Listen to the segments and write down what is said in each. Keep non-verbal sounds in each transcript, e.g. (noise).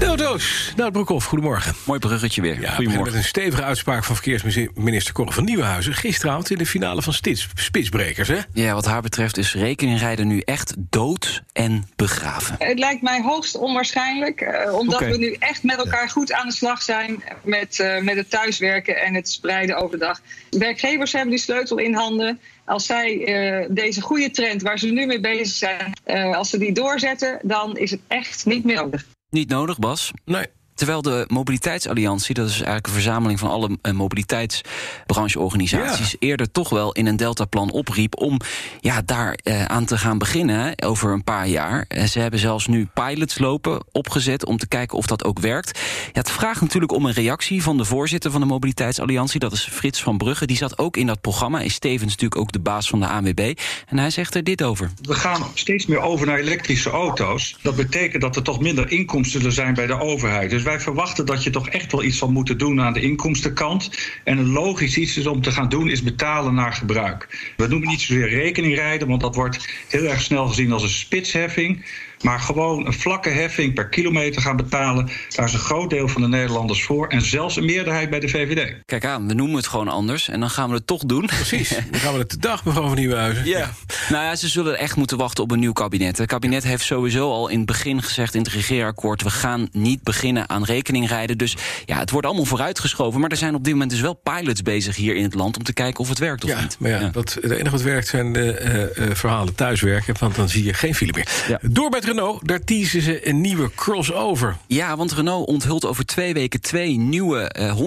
De auto's. Nou, Broekhoff, goedemorgen. Mooi bruggetje weer. Ja, Goedemorgen. met een stevige uitspraak van verkeersminister Cor van Nieuwenhuizen. Gisteravond in de finale van Stits, Spitsbrekers, hè? Ja, wat haar betreft is rekeningrijden nu echt dood en begraven. Het lijkt mij hoogst onwaarschijnlijk, eh, omdat we nu echt met elkaar goed aan de slag zijn met, eh, met het thuiswerken en het spreiden overdag. Werkgevers hebben die sleutel in handen. Als zij eh, deze goede trend waar ze nu mee bezig zijn, eh, als ze die doorzetten, dan is het echt niet meer nodig. Niet nodig, Bas. Nee. Terwijl de Mobiliteitsalliantie, dat is eigenlijk een verzameling van alle eh, mobiliteitsbrancheorganisaties, eerder toch wel in een deltaplan opriep om ja, daar eh, aan te gaan beginnen over een paar jaar. Eh, ze hebben zelfs nu pilots lopen opgezet om te kijken of dat ook werkt. Ja, het vraagt natuurlijk om een reactie van de voorzitter van de Mobiliteitsalliantie, dat is Frits van Brugge. Die zat ook in dat programma, is tevens natuurlijk ook de baas van de ANWB. En hij zegt er dit over. We gaan steeds meer over naar elektrische auto's. Dat betekent dat er toch minder inkomsten zullen zijn bij de overheid. Dus wij verwachten dat je toch echt wel iets zal moeten doen aan de inkomstenkant. En een logisch iets is om te gaan doen is betalen naar gebruik. We noemen niet zozeer rekeningrijden, want dat wordt heel erg snel gezien als een spitsheffing. Maar gewoon een vlakke heffing per kilometer gaan betalen. Daar is een groot deel van de Nederlanders voor. En zelfs een meerderheid bij de VVD. Kijk aan, we noemen het gewoon anders en dan gaan we het toch doen. Precies. Dan gaan we het de dag, mevrouw van Nieuwenhuizen. Ja. Nou ja, ze zullen echt moeten wachten op een nieuw kabinet. Het kabinet heeft sowieso al in het begin gezegd in het regeerakkoord... we gaan niet beginnen aan rekeningrijden. Dus ja, het wordt allemaal vooruitgeschoven. Maar er zijn op dit moment dus wel pilots bezig hier in het land... om te kijken of het werkt of Ja, niet. maar ja, Wat, het enige wat werkt zijn de eh, eh, verhalen thuiswerken, want dan zie je geen file meer. Ja. Door met Renault, daar teasen ze een nieuwe crossover. Ja, want Renault onthult over twee weken twee nieuwe eh, 100%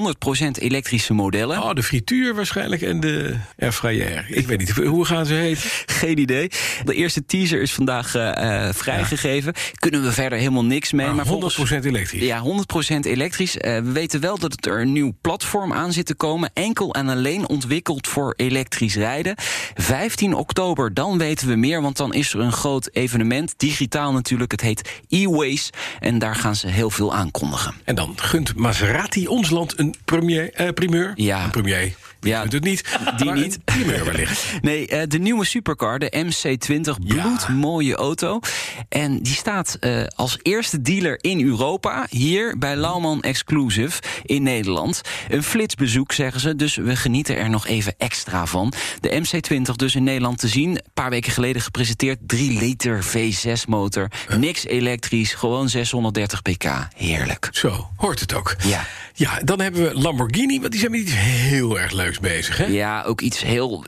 elektrische modellen. Oh, de frituur waarschijnlijk en de airfryer. Ik weet niet, hoe gaan ze heten? (laughs) Geen idee. De eerste teaser is vandaag eh, eh, vrijgegeven. Kunnen we verder helemaal niks mee. Maar 100% volgens- elektrisch. Ja, 100% elektrisch. Eh, we weten wel dat er een nieuw platform aan zit te komen. Enkel en alleen ontwikkeld voor elektrisch rijden. 15 oktober, dan weten we meer. Want dan is er een groot evenement. Digitaal natuurlijk. Het heet E-Ways. En daar gaan ze heel veel aankondigen. En dan gunt Maserati ons land een premier, eh, primeur. Ja. Een premier. Ja, Ja, het niet. (laughs) die maar niet. Een primeur wellicht. (laughs) Nee, eh, de nieuwe supercar, de MC20, bloedmooie auto. En die staat eh, als eerste dealer in Europa, hier bij Lauman Exclusive in Nederland. Een flitsbezoek, zeggen ze, dus we genieten er nog even extra van. De MC20 dus in Nederland te zien, een paar weken geleden gepresenteerd. 3 liter V6-motor, niks elektrisch, gewoon 630 pk. Heerlijk. Zo, hoort het ook. Ja. Ja, dan hebben we Lamborghini, want die zijn met iets heel erg leuks bezig, hè? Ja, ook iets heel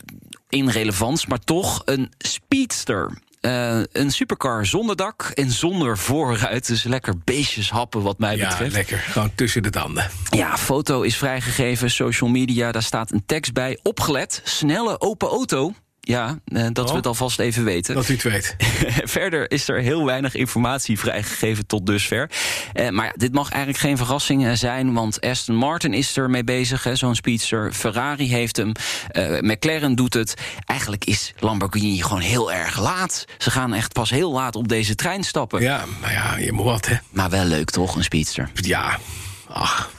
irrelevants, maar toch een speedster. Eh, een supercar zonder dak en zonder voorruit. Dus lekker beestjes happen wat mij Ja, betreft. lekker. Gewoon tussen de tanden. Ja, foto is vrijgegeven, social media, daar staat een tekst bij. Opgelet, snelle open auto. Ja, eh, dat Oh. we het alvast even weten. Dat u het weet. (laughs) Verder is er heel weinig informatie vrijgegeven tot dusver. Eh, maar ja, dit mag eigenlijk geen verrassing eh, zijn, want Aston Martin is er mee bezig, zo'n speedster. Ferrari heeft hem, eh, McLaren doet het. Eigenlijk is Lamborghini gewoon heel erg laat. Ze gaan echt pas heel laat op deze trein stappen. Ja, maar ja, je moet wat, hè? Maar wel leuk toch, een speedster? Ja, ach.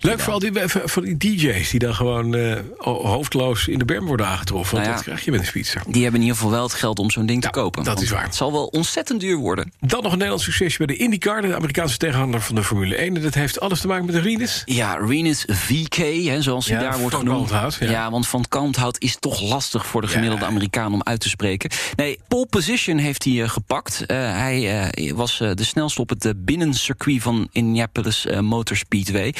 Leuk voor al die, voor die DJ's die dan gewoon eh, hoofdloos in de berm worden aangetroffen. Want Nou ja. dat krijg je met een speedster. Die hebben in ieder geval wel het geld om zo'n ding Ja, te kopen. dat is waar. Het zal wel ontzettend duur worden. Dan nog een Nederlands succesje bij de IndyCar, de Amerikaanse tegenhanger van de Formule 1. En dat heeft alles te maken met de Rinus. Ja, Renus VK, hè, zoals hij daar wordt van genoemd. Kalmthout, ja. ja. want van Kalmthout is toch lastig voor de gemiddelde. Amerikaan om uit te spreken. Nee, pole position heeft hij eh, gepakt. Eh, hij was de snelste op het binnencircuit van Indianapolis Motor Speedway.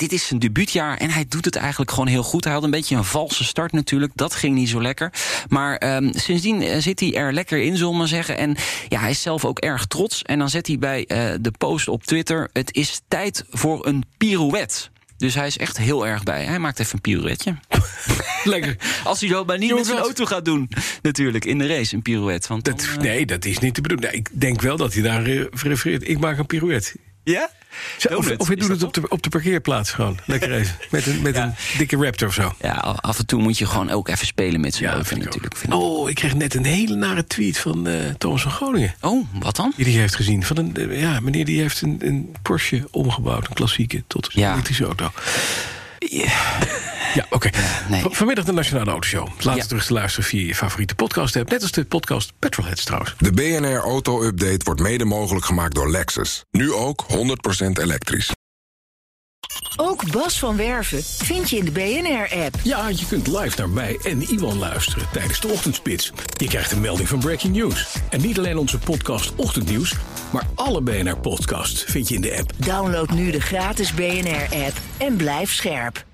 Dit is zijn debuutjaar en hij doet het eigenlijk gewoon heel goed. Hij had een beetje een valse start natuurlijk, dat ging niet zo lekker. Maar ehm, sindsdien eh, zit hij er lekker in, zullen we maar zeggen. En ja, hij is zelf ook erg trots. En dan zet hij bij eh, de post op Twitter... het is tijd voor een pirouette. Dus hij is echt heel erg bij. Hij maakt even een pirouetje. (laughs) Lekker. Als hij dat maar niet met zijn auto gaat doen. Natuurlijk, in de race, een pirouette. Want dan, Dat, eh, nee, dat is niet te bedoelen. Ik denk wel dat hij daar refereert. Ik maak een pirouette. Ja? Of, je doet het op de, op de parkeerplaats gewoon. Lekker even. (laughs) Met een, met een dikke raptor of zo. Ja, af en toe moet je gewoon ook even spelen met z'n Ja, ik natuurlijk. Vind. Oh, ik kreeg net een hele nare tweet van eh, Thomas van Groningen. Oh, wat dan? Die die heeft gezien. Van een, eh, ja, meneer die heeft een, een Porsche omgebouwd. Een klassieke tot een Ja. elektrische auto. Ja, oké. nee. Van- Vanmiddag de Nationale Autoshow. Laat Ja. het terug te luisteren via je favoriete podcast app. Net als de podcast Petrolheads trouwens. De BNR Auto Update wordt mede mogelijk gemaakt door Lexus. Nu ook 100% elektrisch. Ook Bas van Werven vind je in de BNR-app. Ja, je kunt live naar mij en Iwan luisteren tijdens de ochtendspits. Je krijgt een melding van Breaking News. En niet alleen onze podcast Ochtendnieuws, maar alle BNR-podcasts vind je in de app. Download nu de gratis BNR-app en blijf scherp.